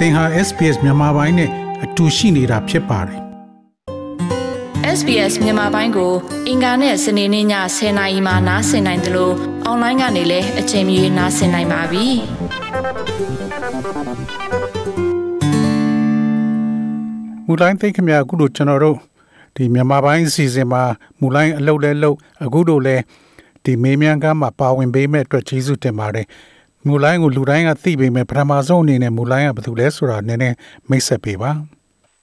သင်ဟာ SPS မြန်မာပိုင်းနဲ့အတူရှိနေတာဖြစ်ပါတယ် SBS မြန်မာပိုင်းကို အင်ကာနဲ့စနေနေ့ည10:00နာရီမှနားဆင်နိုင်တယ်လို့အွန်လိုင်းကနေလည်းအချိန်မီနားဆင်နိုင်ပါပြီမူလိုင်းသိခင်များအခုတို့ကျွန်တော်တို့ဒီမြန်မာပိုင်းအစီအစဉ်မှာမူလိုင်းအလုပ်လဲလုပ်အခုတို့လဲဒီမေးမြန်းကမ်းမှာပါဝင်ပေးမဲ့အတွက်ကျေးဇူးတင်ပါတယ် မူလိုင်းကိုလူတိုင်းကသိပေမဲ့ပထမဆုံးအနေနဲ့မူလိုင်းကဘာလို့လဲဆိုတာနည်းနည်းမိတ်ဆက်ပေးပါ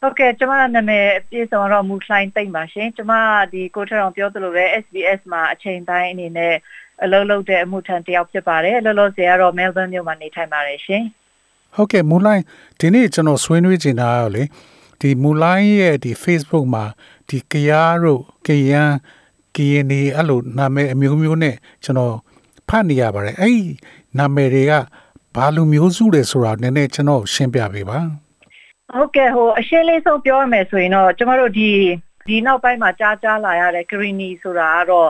ဟုတ်ကဲ့ကျွန်မနာမည်ပြေဆောင်တော့မူလိုင်းသိမ့်ပါရှင်ကျွန်မဒီကိုထအောင်ပြောသလိုပဲ SBS မှာအချိန်တိုင်းအနေနဲ့အလုပ်လုပ်တဲ့အမှုထမ်းတယောက်ဖြစ်ပါတယ်လောလောဆယ်ကတော့ Melbourne မြို့မှာနေထိုင်ပါတယ်ရှင်ဟုတ်ကဲ့မူလိုင်းဒီနေ့ကျွန်တော်ဆွေးနွေးချင်တာရောလေဒီမူလိုင်းရဲ့ဒီ Facebook မှာဒီကရားတို့ကရန်ကရင်နေအဲ့လိုနာမည်အမျိုးမျိုးနဲ့ကျွန်တော် ဖတ်နေရပါတယ်အဲ့နာမည်တွေကဘာလူမျိုးစုတွေဆိုတာနည်းနည်းကျွန်တော်ရှင်းပြပေးပါဟုတ်ကဲ့ဟိုအရှင်းလေးဆုံးပြောရမယ်ဆိုရင်တော့ကျမတို့ဒီဒီနောက်ပိုင်းမှာကြားကြားလာရတဲ့ greeny ဆိုတာကတော့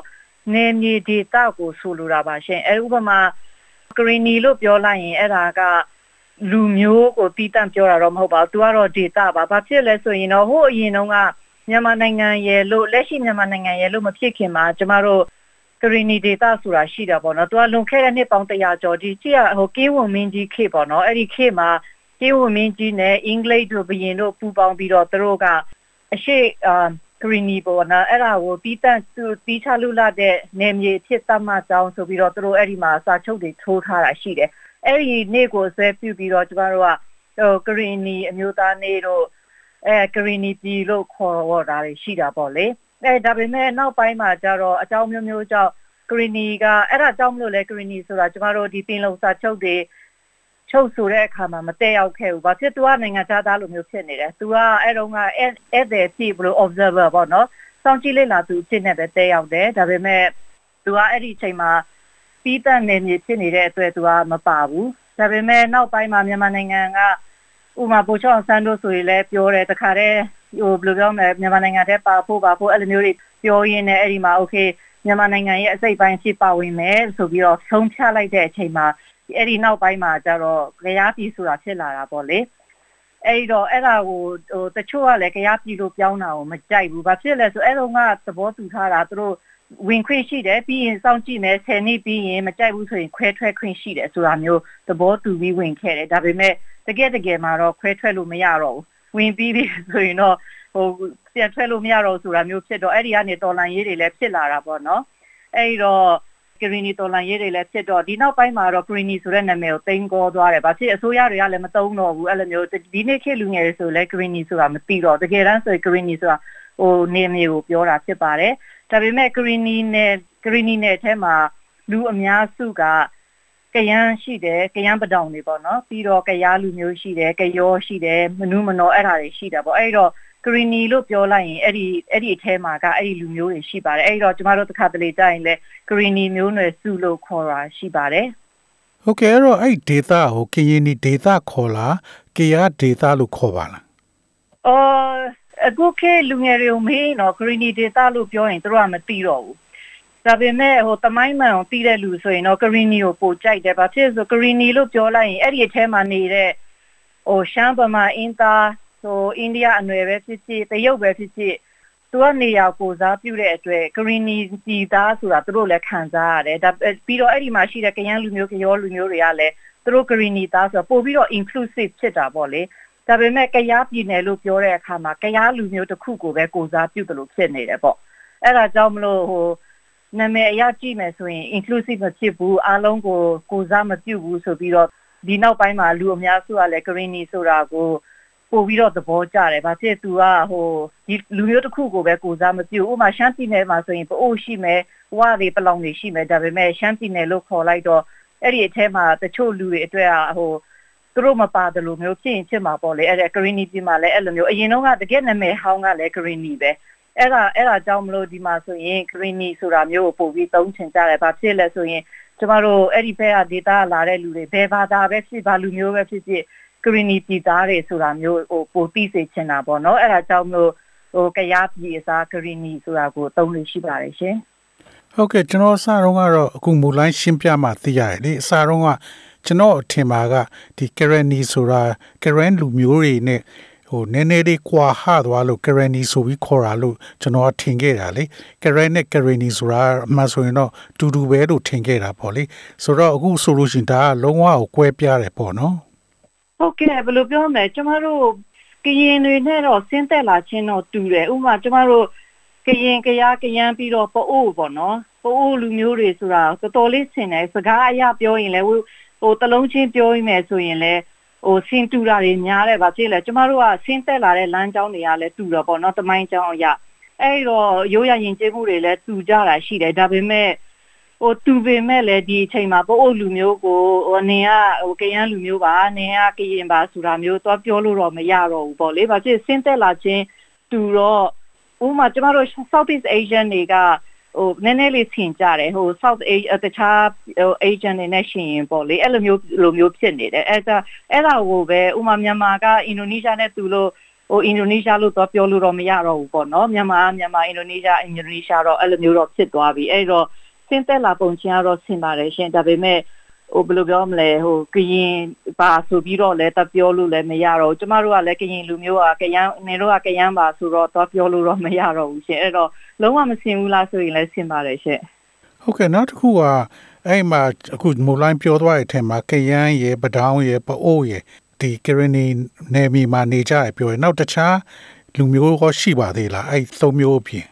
နေမြေဒေတာကိုဆိုလိုတာပါရှင်အဲဥပမာ greeny လို့ပြောလိုက်ရင်အဲ့ဒါကလူမျိုးကိုတီးတန့်ပြောတာတော့မဟုတ်ပါဘူး။ तू ကတော့ data ပါ။ဘာဖြစ်လဲဆိုရင်တော့ဟိုအရင်တုန်းကမြန်မာနိုင်ငံရဲ့လို့လက်ရှိမြန်မာနိုင်ငံရဲ့လို့မဖြစ်ခင်မှာကျမတို့ ကရီနီဒေတာဆိုတာရှိတာပေါ့နော်။ तू ကလွန်ခဲ့တဲ့နှစ်ပေါင်း100ကျော်ဒီကြည့်ရဟိုကင်းဝင်မင်းကြီးခေပေါ့နော်။အဲ့ဒီခေမှာကင်းဝင်မင်းကြီးနဲ့အင်္ဂလိပ်တို့ဘရင်တို့ပူးပေါင်းပြီးတော့သူတို့ကအရှိအာကရီနီပေါ့နော်အဲ့ဒါကိုတီးတန့်သူတီးချလူလာတဲ့နေမြေဖြစ်သတ်မှတ်ကြောင်းဆိုပြီးတော့သူတို့အဲ့ဒီမှာစာချုပ်တွေထိုးထားတာရှိတယ်အဲ့ဒီနေ့ကိုဆွဲပြုပြီးတော့ကျမတို့ကဟိုကရီနီအမျိုးသားနေ့တို့အဲကရီနီပြည်လို့ခေါ်တော့တာရှိတာပေါ့လေ အဲဒါပေမဲ့နောက်ပိုင်းမှာကျတော့အကြောင်းမျိုးမျိုးကြောင့်ကရီနီကအဲ့ဒါကြောင့်မလို့လဲကရီနီဆိုတာကျမတို့ဒီပင်လုံစာချုပ်တွေချုပ်ဆိုတဲ့အခါမှာမတက်ရောက်ခဲ့ဘူး။ဘာဖြစ်သူကနိုင်ငံသားလိုမျိုးဖြစ်နေတယ်။ तू ကအဲ့တော့ကအဲ့အဲ့တဲ့ဖြစ်ဘလို့ observer ပေါ့နော်။စောင့်ကြည့်လေ့လာသူအဖြစ်နဲ့ပဲတက်ရောက်တယ်။ဒါပေမဲ့ तू ကအဲ့ဒီအချိန်မှာပြီးတတ်နေမြေဖြစ်နေတဲ့အတွက်သူကမပါဘူးဒါပေမဲ့နောက်ပိုင်းမှာမြန်မာနိုင်ငံကဥမာပိုချောင်းဆန်းတို့ဆိုရင်လည်းပြောတယ်တခါတည်း ဟိုဘယ်လိုပြောမလဲမြန်မာနိုင်ငံထဲပါဖို့ပါဖို့အဲ့လိုမျိုးတွေပြောရင်းနဲ့အဲ့ဒီမှာ okay မြန်မာနိုင်ငံရဲ့အစိတ်ပိုင်းရှိပါဝင်မယ်ဆိုပြီးတော့ဆုံးဖြတ်လိုက်တဲ့အချိန်မှာအဲ့ဒီနောက်ပိုင်းမှာကျတော့ကြားပြည်ဆိုတာဖြစ်လာတာပေါ့လေအဲ့တော့အဲ့ဒါကိုဟိုတချို့ကလည်းကြားပြည်လို့ပြောင်းတာကိုမကြိုက်ဘူးဘာဖြစ်လဲဆိုအဲ့တော့ငါသဘောတူထားတာသူတို့ဝင်ခွင့်ရှိတယ်ပြီးရင်စောင့်ကြည့်မယ်10နှစ်ပြီးရင်မကြိုက်ဘူးဆိုရင်ခွဲထွက်ခွင့်ရှိတယ်ဆိုတာမျိုးသဘောတူပြီးဝင်ခဲ့တယ်ဒါပေမဲ့တကယ်တကယ်မှာတော့ခွဲထွက်လို့မရတော့ဘူး ဝင်ပြီးပြီဆိုရင်တော့ဟိုပြန်ထွက်လို့မရတော့ဆိုတာမျိုးဖြစ်တော့အဲ့ဒီကနေတော်လန်ရေးတွေလည်းဖြစ်လာတာပေါ့နော်အဲ့တော့ဂရီနီတော်လန်ရေးတွေလည်းဖြစ်တော့ဒီနောက်ပိုင်းမှာတော့ဂရီနီဆိုတဲ့နာမည်ကိုတင်ကောသွားတယ်။ဘာဖြစ်အစိုးရတွေကလည်းမသုံးတော့ဘူးအဲ့လိုမျိုးဒီနေ့ခေတ်လူငယ်တွေဆိုလည်းဂရီနီဆိုတာမသိတော့တကယ်တမ်းဆိုဂရီနီဆိုတာဟိုနေမျိုးကိုပြောတာဖြစ်ပါတယ်။ဒါပေမဲ့ဂရီနီနဲ့ဂရီနီနဲ့အဲထဲမှာလူအများစုက ကရန်ရှိတယ်ကရန်ပဒေါင်တွေပေါ့နော်ပြီးတော့ကရားလူမျိုးရှိတယ်ကရောရှိတယ်မနုမနောအဲ့ဒါတွေရှိတာပေါ့အဲ့တော့ဂရီနီလို့ပြောလိုက်ရင်အဲ့ဒီအဲ့ဒီအထဲမှာကအဲ့ဒီလူမျိုးတွေရှိပါတယ်အဲ့တော့ကျမတို့တစ်ခါတလေကြာရင်လဲဂရီနီမျိုးနွယ်စုလို့ခေါ်တာရှိပါတယ်ဟုတ်ကဲ့အဲ့တော့အဲ့ data ဟိုကရင်နီ data ခေါ်လားကရား data လို့ခေါ်ပါလားအော်အခုခေတ်လူငယ်တွေကိုမေးတော့ green data လို့ပြောရင်တို့ကမသိတော့ဘူး ဒါပေမဲ့ဟိုတမိုင်းမှန်ကိုသိတဲ့လူဆိုရင်တော့ green ကိုပိုကြိုက်တယ်ဘာဖြစ်ဆို green လို့ပြောလိုက်ရင်အဲ့ဒီအထဲမှာနေတဲ့ဟိုရှမ်းဗမာအင်တာဟိုအိန္ဒိယအနွယ်ပဲဖြစ်ဖြစ်တရုတ်ပဲဖြစ်ဖြစ်သူကနေရာကိုစားပြုတဲ့အတွက် green ပြည်သားဆိုတာသူတို့လည်းခံစားရတယ်ဒါပြီးတော့အဲ့ဒီမှာရှိတဲ့ကရန်လူမျိုးကရောလူမျိုးတွေကလည်းသူတို့ green သားဆိုတော့ပို့ပြီးတော့ inclusive ဖြစ်တာပေါ့လေဒါပေမဲ့ကရားပြည်နယ်လို့ပြောတဲ့အခါမှာကရားလူမျိုးတစ်ခုကိုပဲကိုစားပြုတယ်လို့ဖြစ်နေတယ်ပေါ့အဲ့ဒါကြောင့်မလို့ဟို နာမည်အရကြည့်မယ်ဆိုရင် inclusive မဖြစ်ဘူးအားလုံးကိုကိုစားမပြုဘူးဆိုပြီးတော့ဒီနောက်ပိုင်းမှာလူအများစုကလည်း greeny ဆိုတာကိုပို့ပြီးတော့သဘောကျတယ်။ဘာဖြစ်သူကဟိုဒီလူမျိုးတစ်ခုကိုပဲကိုစားမပြုဥမာရှမ်းပြည်နယ်မှာဆိုရင်ပို့ရှိမယ်ဝါတွေပလောင်တွေရှိမယ်ဒါပေမဲ့ရှမ်းပြည်နယ်လို့ခေါ်လိုက်တော့အဲ့ဒီအထဲမှာတချို့လူတွေအတွက်ကဟိုသူတို့မပါတယ်လို့မျိုးဖြစ်ရင်ဖြစ်မှာပေါ့လေအဲ့ဒါ green ပြည်မှာလည်းအဲ့လိုမျိုးအရင်တော့ကတကယ်နာမည်ဟောင်းကလည်း green ပဲ အဲ့ဒါအဲ့ဒါကြောင့်မလို့ဒီမှာဆိုရင် green ဆိုတာမျိုးကိုပို့ပြီးသုံးချင်ကြတယ်ဘာဖြစ်လဲဆိုရင်ကျမတို့အဲ့ဒီဘက်က data လာတဲ့လူတွေဘယ်ဘာသာပဲဖြစ်ဘာလူမျိုးပဲဖြစ်ဖြစ် green ပြည်သားတွေဆိုတာမျိုးဟိုပိုသိစေချင်တာပေါ့နော်အဲ့ဒါကြောင့်မလို့ဟိုကရားပြည်အစား green ဆိုတာကိုသုံးလို့ရှိပါတယ်ရှင်ဟုတ်ကဲ့ကျွန်တော်အစတုန်းကတော့အခုမူလိုင်းရှင်းပြမှသိရတယ်လေအစတုန်းကကျွန်တော်အထင်ပါကဒီ Kareni ဆိုတာ Karen လူမျိုးတွေနဲ့ ဟိုနည်းနည်းလေးကွာဟသွားလို့ Kareni ဆိုပြီးခေါ်တာလို့ကျွန်တော်ထင်ခဲ့တာလေ Karen နဲ့ Kareni ဆိုတာအမှန်ဆိုရင်တော့တူတူပဲလို့ထင်ခဲ့တာပေါ့လေဆိုတော့အခုဆိုလို့ရှိရင်ဒါကလုံးဝကိုကွဲပြားတယ်ပေါ့နော်ဟုတ်ကဲ့ဘယ်လိုပြောမလဲကျမတို့ကရင်တွေနဲ့တော့ဆင်းသက်လာခြင်းတော့တူတယ်ဥပမာကျမတို့ကရင်ကရားကရမ်းပြီးတော့ပအိုးပေါ့နော်ပအိုးလူမျိုးတွေဆိုတာတော်တော်လေးဆင်တယ်စကားအရပြောရင်လည်းဟိုတလုံးချင်းပြောရမယ်ဆိုရင်လည်း ဟိုဆင်းတူတာတွေများတယ်ဗာဖြစ်လေကျမတို့ကဆင်းသက်လာတဲ့လမ်းကြောင်းတွေကလည်းတူတော့ပေါ့နော်တမိုင်းကြောင်းအရအဲ့တော့ရိုးရရင်ကျေးမှုတွေလည်းတူကြတာရှိတယ်ဒါပေမဲ့ဟိုတူပေမဲ့လည်းဒီအချိန်မှာပို့အုပ်လူမျိုးကိုဟိုနင်ကဟိုကရန်လူမျိုးပါနင်ကကရင်ပါဆိုတာမျိုးတော့ပြောလို့တော့မရတော့ဘူးပေါ့လေ။ဘာဖြစ်ဆင်းသက်လာခြင်းတူတော့ဥမာကျမတို့ Southeast Asian တွေက ဟိုနည်းနည်းလေးဆင်ကြတယ်ဟို South Asia တခြားဟို Asian တွေနဲ့ရှင်ရင်ပေါ့လေအဲ့လိုမျိုးလိုမျိုးဖြစ်နေတယ်အဲ့ဒါအဲ့ဒါကိုပဲဥမာမြန်မာကအင်ဒိုနီးရှားနဲ့တူလို့ဟိုအင်ဒိုနီးရှားလို့တော့ပြောလို့တော့မရတော့ဘူးပေါ့နော်မြန်မာမြန်မာအင်ဒိုနီးရှားအင်ဒိုနီးရှားတော့အဲ့လိုမျိုးတော့ဖြစ်သွားပြီအဲ့တော့ဆင်းသက်လာပုံချင်းကတော့ဆင်ပါတယ်ရှင်ဒါပေမဲ့ ဟိုဘယ်လိုပြောမလဲဟိုကရင်ပါဆိုပြီးတော့လည်းတပြောလို့လည်းမရတော့ကျမတို့ကလည်းကရင်လူမျိုးကကရန်နေတော့ကရန်ပါဆိုတော့တော့ပြောလို့တော့မရတော့ဘူးရှင်အဲ့တော့လုံးဝမဆင်ဘူးလားဆိုရင်လည်းဆင်ပါတယ်ရှင်ဟုတ်ကဲ့နောက်တစ်ခုကအဲ့မှာအခုမူလိုင်းပြောသွားတဲ့အထက်မှာကရန်ရေပဒေါင်းရေပအိုးရေဒီကရနီနေမီမှာနေကြရပြောရင်နောက်တခြားလူမျိုးရောရှိပါသေးလားအဲ့သုံးမျိုးအပြင်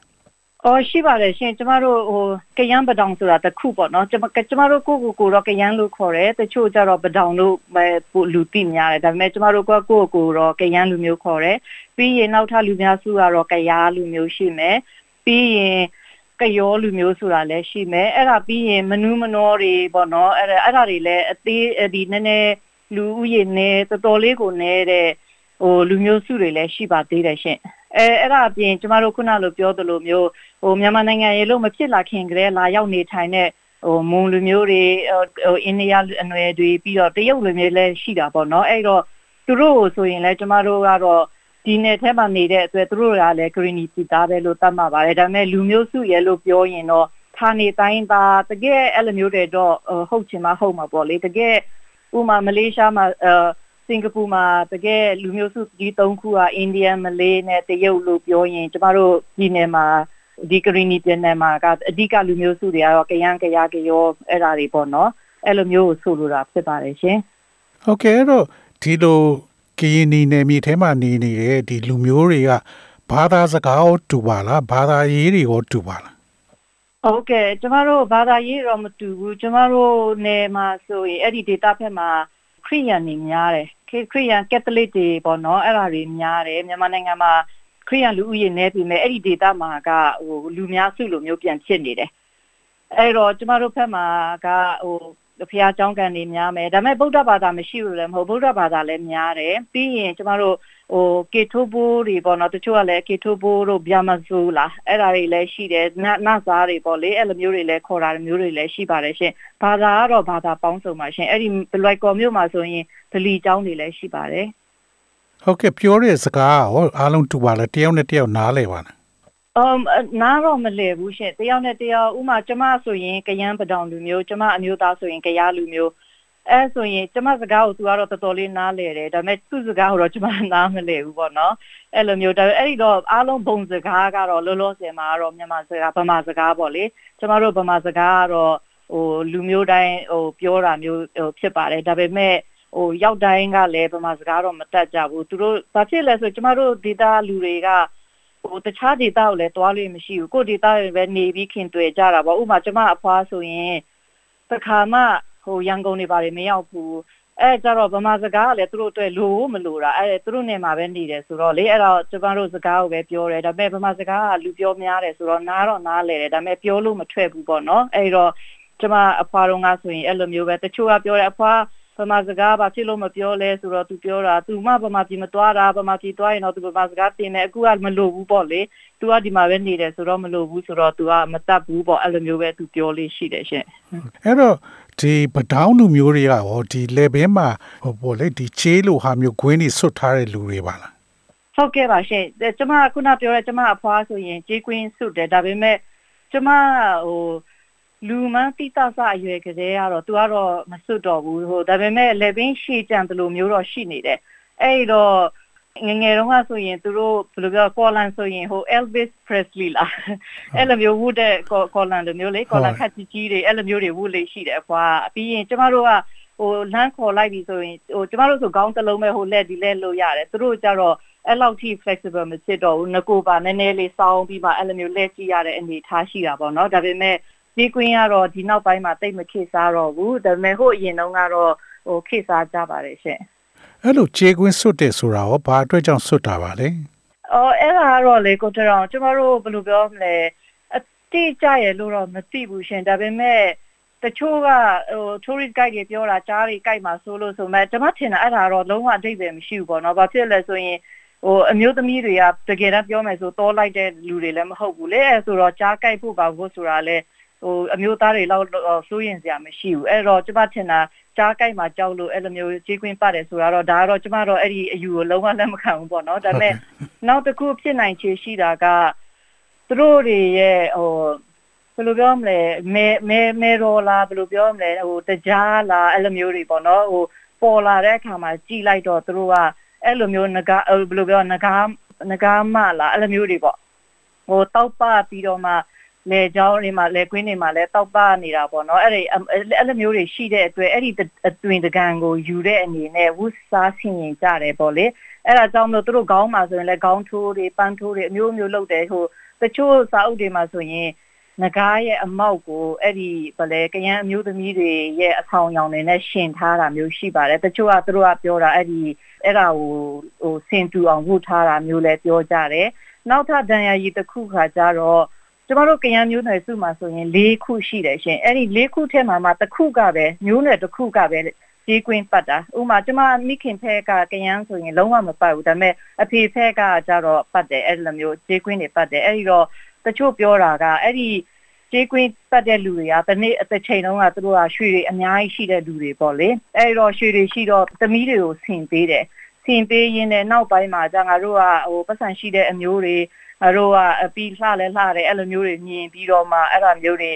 အော်ရှိပါတယ်ရှင်ကျမတို့ဟိုကယန်းပဒေါင်ဆိုတာတစ်ခုပေါ့နော်ကျမကျမတို့ကိုကိုကိုတော့ကယန်းလို့ခေါ်တယ်တချို့ကျတော့ပဒေါင်လို့ပဲလူသိများတယ်ဒါပေမဲ့ကျမတို့ကကိုကိုတော့ကယန်းလူမျိုးခေါ်တယ်ပြီးရင်နောက်ထပ်လူများစုကတော့ကရားလူမျိုးရှိမယ်ပြီးရင်ကယောလူမျိုးဆိုတာလည်းရှိမယ်အဲ့ဒါပြီးရင်မနူးမနောတွေပေါ့နော်အဲ့ဒါအဲ့ဒါတွေလည်းအသေးဒီနည်းနည်းလူဦးရေနဲ့တော်တော်လေးကိုနေတဲ့ဟိုလူမျိုးစုတွေလည်းရှိပါသေးတယ်ရှင် အဲအဲ့ဒါအပြင်ကျမတို့ခုနလိုပြောသလိုမျိုးဟိုမြန်မာနိုင်ငံရေလို့မဖြစ်လာခင်ကတည်းလာရောက်နေထိုင်တဲ့ဟိုမွန်လူမျိုးတွေဟိုအိန္ဒိယအနွယ်တွေပြီးတော့တရုတ်လူမျိုးလည်းရှိတာပေါ့နော်အဲ့တော့သူတို့ဆိုရင်လည်းကျမတို့ကတော့ဒီနယ်ထဲမှာနေတဲ့အတွက်သူတို့ကလည်း green ပြည်သားပဲလို့သတ်မှတ်ပါတယ်ဒါပေမဲ့လူမျိုးစုရဲလို့ပြောရင်တော့ဌာနေတိုင်းသားတကယ်အဲ့လိုမျိုးတွေတော့ဟုတ်ချင်မှဟုတ်မှာပေါ့လေတကယ်ဥမာမလေးရှားမှာအဲ စင်ကာပူမှာတကယ်လူမျိုးစုကြီး၃ခုကအိန္ဒိယမလေးနဲ့တရုတ်လို့ပြောရင်ကျမတို့ဒီနယ်မှာဒီကရီနီပြည်နယ်မှာကအဓိကလူမျိုးစုတွေကတော့ကယန်းကရားကရောအဲ့ဒါတွေပေါ့နော်အဲ့လိုမျိုးကိုဆိုလိုတာဖြစ်ပါတယ်ရှင်ဟုတ်ကဲ့အဲ့တော့ဒီလိုကရင်နီနယ်မြေထဲမှာနေနေတဲ့ဒီလူမျိုးတွေကဘာသာစကားကိုတူပါလားဘာသာရေးတွေကိုတူပါလားဟုတ်ကဲ့ကျမတို့ဘာသာရေးတော့မတူဘူးကျမတို့နယ်မှာဆိုရင်အဲ့ဒီ data ဖက်မှာခရိယန်နေများတယ် ခရိယန်ကက်သလစ်တွေပေါ့နော်အဲ့ဒါတွေများတယ်မြန်မာနိုင်ငံမှာခရိယန်လူဦးရေနည်းပြီမဲ့အဲ့ဒီ data မှာကဟိုလူများစုလိုမျိုးပြန်ဖြစ်နေတယ်အဲ့တော့ကျမတို့ဖက်မှာကဟို ဘုရားကျောင်းကန်တွေများမယ်ဒါပေမဲ့ဗုဒ္ဓဘာသာမရှိဘူးလည်းမဟုတ်ဗုဒ္ဓဘာသာလည်းများတယ်ပြီးရင်ကျမတို့ဟိုကေထိုးဘိုးတွေပေါ့နော်တချို့ကလည်းကေထိုးဘိုးတို့ဗျာမဇူလားအဲ့ဒါတွေလည်းရှိတယ်နနစားတွေပေါ့လေအဲ့လိုမျိုးတွေလည်းခေါ်တာမျိုးတွေလည်းရှိပါတယ်ရှင်ဘာသာကတော့ဘာသာပေါင်းစုံပါရှင်အဲ့ဒီဘလွိုက်ကော်မျိုးမှာဆိုရင်ဒလီကျောင်းတွေလည်းရှိပါတယ်ဟုတ်ကဲ့ပြောတဲ့စကားဟောအားလုံးတူပါလားတယောက်နဲ့တယောက်နားလဲပါလား အမ်နားတော့မလဲဘူးရှင်တယောက်နဲ့တယောက်ဥမာကျမဆိုရင်ကယန်းပဒေါင်လူမျိုးကျမအမျိုးသားဆိုရင်ကရားလူမျိုးအဲဆိုရင်ကျမစကားကိုသူကတော့တော်တော်လေးနားလဲတယ်ဒါပေမဲ့သူ့စကားကိုတော့ကျမနားမလဲဘူးပေါ့နော်အဲ့လိုမျိုးဒါပေမဲ့အဲ့ဒီတော့အားလုံးဘုံစကားကတော့လောလောဆယ်မှာတော့မြန်မာစကားဗမာစကားပေါ့လေကျမတို့ဗမာစကားကတော့ဟိုလူမျိုးတိုင်းဟိုပြောတာမျိုးဟိုဖြစ်ပါတယ်ဒါပေမဲ့ဟိုရောက်တိုင်းကလည်းဗမာစကားတော့မတတ်ကြဘူးသူတို့ဘာဖြစ်လဲဆိုကျမတို့ဒေတာလူတွေက ဟိုတခြားဒေတာကိုလည်းတွားလို့မရှိဘူးကိုဒေတာတွေပဲနေပြီးခင်တွေ့ကြတာပေါ့ဥပမာကျမအဖွားဆိုရင်တခါမှဟိုရန်ကုန်နေပါတယ်မရောက်ဘူးအဲကြတော့ဗမာစကားကလည်းသူတို့အတွက်လိုမလိုတာအဲသူတို့နေမှာပဲနေတယ်ဆိုတော့လေအဲ့တော့ကျမတို့စကားကိုပဲပြောတယ်ဒါပေမဲ့ဗမာစကားကလူပြောများတယ်ဆိုတော့နားတော့နားလဲတယ်ဒါပေမဲ့ပြောလို့မထွက်ဘူးပေါ့နော်အဲ့တော့ကျမအဖွားတော့ကဆိုရင်အဲ့လိုမျိုးပဲတချို့ကပြောတယ်အဖွား ဗမာစကားဘာဖြစ်လို့မပြောလဲဆိုတော့သူပြောတာသူမှဗမာပြည်မသွားတာဗမာပြည်သွားရင်တော့သူဗမာစကားတင်တယ်အခုကမလို့ဘူးပေါ့လေသူကဒီမှာပဲနေတယ်ဆိုတော့မလို့ဘူးဆိုတော့သူကမတတ်ဘူးပေါ့အဲ့လိုမျိုးပဲသူပြောလေးရှိတယ်ရှင့်အဲ့တော့ဒီပဒေါင်းလူမျိုးတွေကရောဒီ level မှာဟိုပေါ့လေဒီချေးလိုဟာမျိုးဂွင်းတွေဆွတ်ထားတဲ့လူတွေပါလားဟုတ်ကဲ့ပါရှင်ကျမကခုနပြောတဲ့ကျမအဖွားဆိုရင်ကြေးကွင်းဆွတ်တယ်ဒါပေမဲ့ကျမဟို လူမန်းတိတဆအရွယ်ကလေးကတော့သူကတော့မစွတ်တော့ဘူးဟိုဒါပေမဲ့လေဘင်းရှေ့ကြံတယ်လို့မျိုးတော့ရှိနေတယ်အဲ့တော့ငငယ်တုန်းကဆိုရင်သူတို့ဘယ်လိုပြောကော်လန်ဆိုရင်ဟို Elvis Presley လားအဲ့လိုမျိုးဝတ်တဲ့ကော်လန်လိုမျိုးလေကော်လန်ခတ်ကြီးကြီးတွေအဲ့လိုမျိုးတွေဝတ်လေးရှိတယ်အဖွာပြီးရင်ကျမတို့ကဟိုလမ်းခေါ်လိုက်ပြီဆိုရင်ဟိုကျမတို့ဆိုခေါင်းတစ်လုံးပဲဟိုလက်ဒီလက်လို့ရတယ်သူတို့ကြတော့အဲ့လောက်ထိ flexible မဖြစ်တော့ဘူးငကိုပါနည်းနည်းလေးစောင်းပြီးမှအဲ့လိုမျိုးလက်ကြည့်ရတဲ့အနေထားရှိတာပေါ့နော်ဒါပေမဲ့ ဒီကွင်းကတော့ဒီနောက်ပိုင်းမှာတိတ်မခေစားတော့ဘူးဒါပေမဲ့ဟိုအရင်တုန်းကတော့ဟိုခေစားကြပါတယ်ရှင်အဲ့လိုခြေကွင်းစွတ်တယ်ဆိုတာရောဘာအတွက်ကြောင့်စွတ်တာပါလဲအော်အဲ့ဒါကတော့လေကိုတရောင်ကျမတို့ဘယ်လိုပြောမလဲအတိအကျရဲ့လို့တော့မသိဘူးရှင်ဒါပေမဲ့တချို့ကဟို tourist guide တွေပြောတာကြားတွေ guide မှာဆိုလို့ဆိုမဲ့ကျွန်မထင်တာအဲ့ဒါတော့လုံးဝအဓိပ္ပာယ်မရှိဘူးပေါ့နော်ဘာဖြစ်လဲဆိုရင်ဟိုအမျိုးသမီးတွေကတကယ်တမ်းပြောမယ်ဆိုတောလိုက်တဲ့လူတွေလည်းမဟုတ်ဘူးလေအဲဆိုတော့ကြား guide ဖို့ပါဖို့ဆိုတာလဲ ဟိုအမျိုးသားတွေလောက်စိုးရင်စရာမရှိဘူးအဲ့တော့ကျွန်မထင်တာကြားကြိုက်မှာကြောက်လို့အဲ့လိုမျိုးကြီးကွင်းပတ်တယ်ဆိုတာတော့ဒါကတော့ကျမတော့အဲ့ဒီအယူကိုလုံးဝလက်မခံဘူးပေါ့နော်ဒါပေမဲ့နောက်တစ်ခုဖြစ်နိုင်ချေရှိတာကသူတို့တွေရဲ့ဟိုဘယ်လိုပြောမလဲမဲမဲမဲရောလားဘယ်လိုပြောမလဲဟိုတကြားလားအဲ့လိုမျိုးတွေပေါ့နော်ဟိုပေါ်လာတဲ့အခါမှာကြည်လိုက်တော့သူတို့ကအဲ့လိုမျိုးငကားဘယ်လိုပြောငကားငကားမလားအဲ့လိုမျိုးတွေပေါ့ဟိုတောက်ပပြီးတော့မှ လေကြောင်းတွေမှာလေကွင်းတွေမှာလည်းတောက်ပနေတာပေါ့နော်အဲ့ဒီအဲ့လိုမျိုးတွေရှိတဲ့အတွက်အဲ့ဒီအတွင်တကန်ကိုယူတဲ့အနေနဲ့ဝုစားဆင်ရင်ကြတယ်ပေါ့လေအဲ့ဒါကြောင့်မလို့သူတို့ခေါင်းမှာဆိုရင်လည်းခေါင်းထိုးတွေပန်းထိုးတွေအမျိုးမျိုးလုပ်တယ်ဟိုတချို့စာအုပ်တွေမှာဆိုရင်ငကားရဲ့အမောက်ကိုအဲ့ဒီဗလဲကရန်အမျိုးသမီးတွေရဲ့အဆောင်ရောင်တွေနဲ့ရှင်ထားတာမျိုးရှိပါတယ်တချို့ကသူတို့ကပြောတာအဲ့ဒီအဲ့ဒါကိုဟိုစင်တူအောင်ဝတ်ထားတာမျိုးလည်းပြောကြတယ်နောက်ထပ်ဒဏ်ရာရည်တစ်ခုခါကျတော့ ကျမတို့ကရန်မျိုးနွယ်စုမှာဆိုရင်၄ခုရှိတယ်ရှင်အဲ့ဒီ၄ခုထဲမှာမှတစ်ခုကပဲမျိုးနွယ်တစ်ခုကပဲကြေးကွင်းပတ်တာဥမာကျမမိခင်ဖက်ကကရန်ဆိုရင်လုံးဝမပတ်ဘူးဒါပေမဲ့အဖေဖက်ကကြတော့ပတ်တယ်အဲ့လိုမျိုးကြေးကွင်းတွေပတ်တယ်အဲ့ဒီတော့တချို့ပြောတာကအဲ့ဒီကြေးကွင်းပတ်တဲ့လူတွေကတနေ့အချိန်တုန်းကသူတို့ကရွှေတွေအများကြီးရှိတဲ့လူတွေပေါ့လေအဲ့တော့ရွှေတွေရှိတော့သမီးတွေကိုဆင်ပေးတယ်ဆင်ပေးရင်းနဲ့နောက်ပိုင်းမှာじゃငါတို့ကဟိုပတ်စံရှိတဲ့အမျိုးတွေငါ တို့ကအပီလှလဲလှတယ်အဲ့လိုမျိုးတွေမြင်ပြီးတော့မှအဲ့ဒါမျိုးတွေ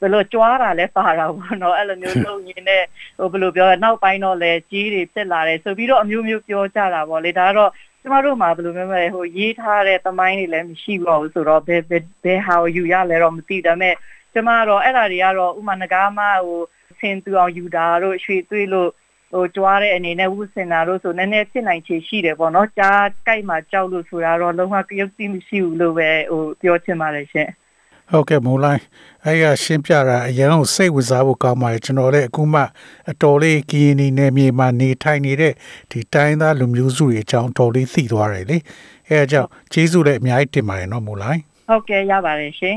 ဘယ်လိုကြွားတာလဲပါတာပေါ့နော်အဲ့လိုမျိုးလုပ်ရင်းနဲ့ဟိုဘယ်လိုပြောနောက်ပိုင်းတော့လဲကြီးတွေဖြစ်လာတယ်ဆိုပြီးတော့အမျိုးမျိုးပြောကြတာပေါ့လေဒါကတော့ကျမတို့မှာဘယ်လိုမျိုးလဲဟိုရေးထားတဲ့သမိုင်းတွေလည်းမရှိတော့ဘူးဆိုတော့ဘယ်ဘယ်ဘယ်ဟာကိုယူရလဲတော့မသိဒါပေမဲ့ကျမတော့အဲ့ဒါတွေကတော့ဥမာငကားမဟိုဆင်သူအောင်ယူတာတို့ရွှေသွေးလို့ ဟိုကြွားတဲ့အနေနဲ့ဝုစင်တာလို့ဆိုနည်းနည်းဖြစ်နိုင်ချေရှိတယ်ပေါ့နော်ကြားကြိုက်မှကြောက်လို့ဆိုတာတော့လုံးဝကြုတ်သိမရှိဘူးလို့ပဲဟိုပြောချင်ပါတယ်ရှင်ဟုတ်ကဲ့မိုးလိုင်းအဲ့ရရှင်းပြတာအရင်ကစိတ်ဝင်စားဖို့ကောင်းပါတယ်ကျွန်တော်လည်းအခုမှအတော်လေးကရင်နေနယ်မြေမှာနေထိုင်နေတဲ့ဒီတိုင်းသားလူမျိုးစုတွေအကြောင်းတော်လေးသိသွားတယ်လေအဲအကြောင်းကျေးဇူးလည်းအများကြီးတင်ပါတယ်နော်မိုးလိုင်းဟုတ်ကဲ့ရပါတယ်ရှင်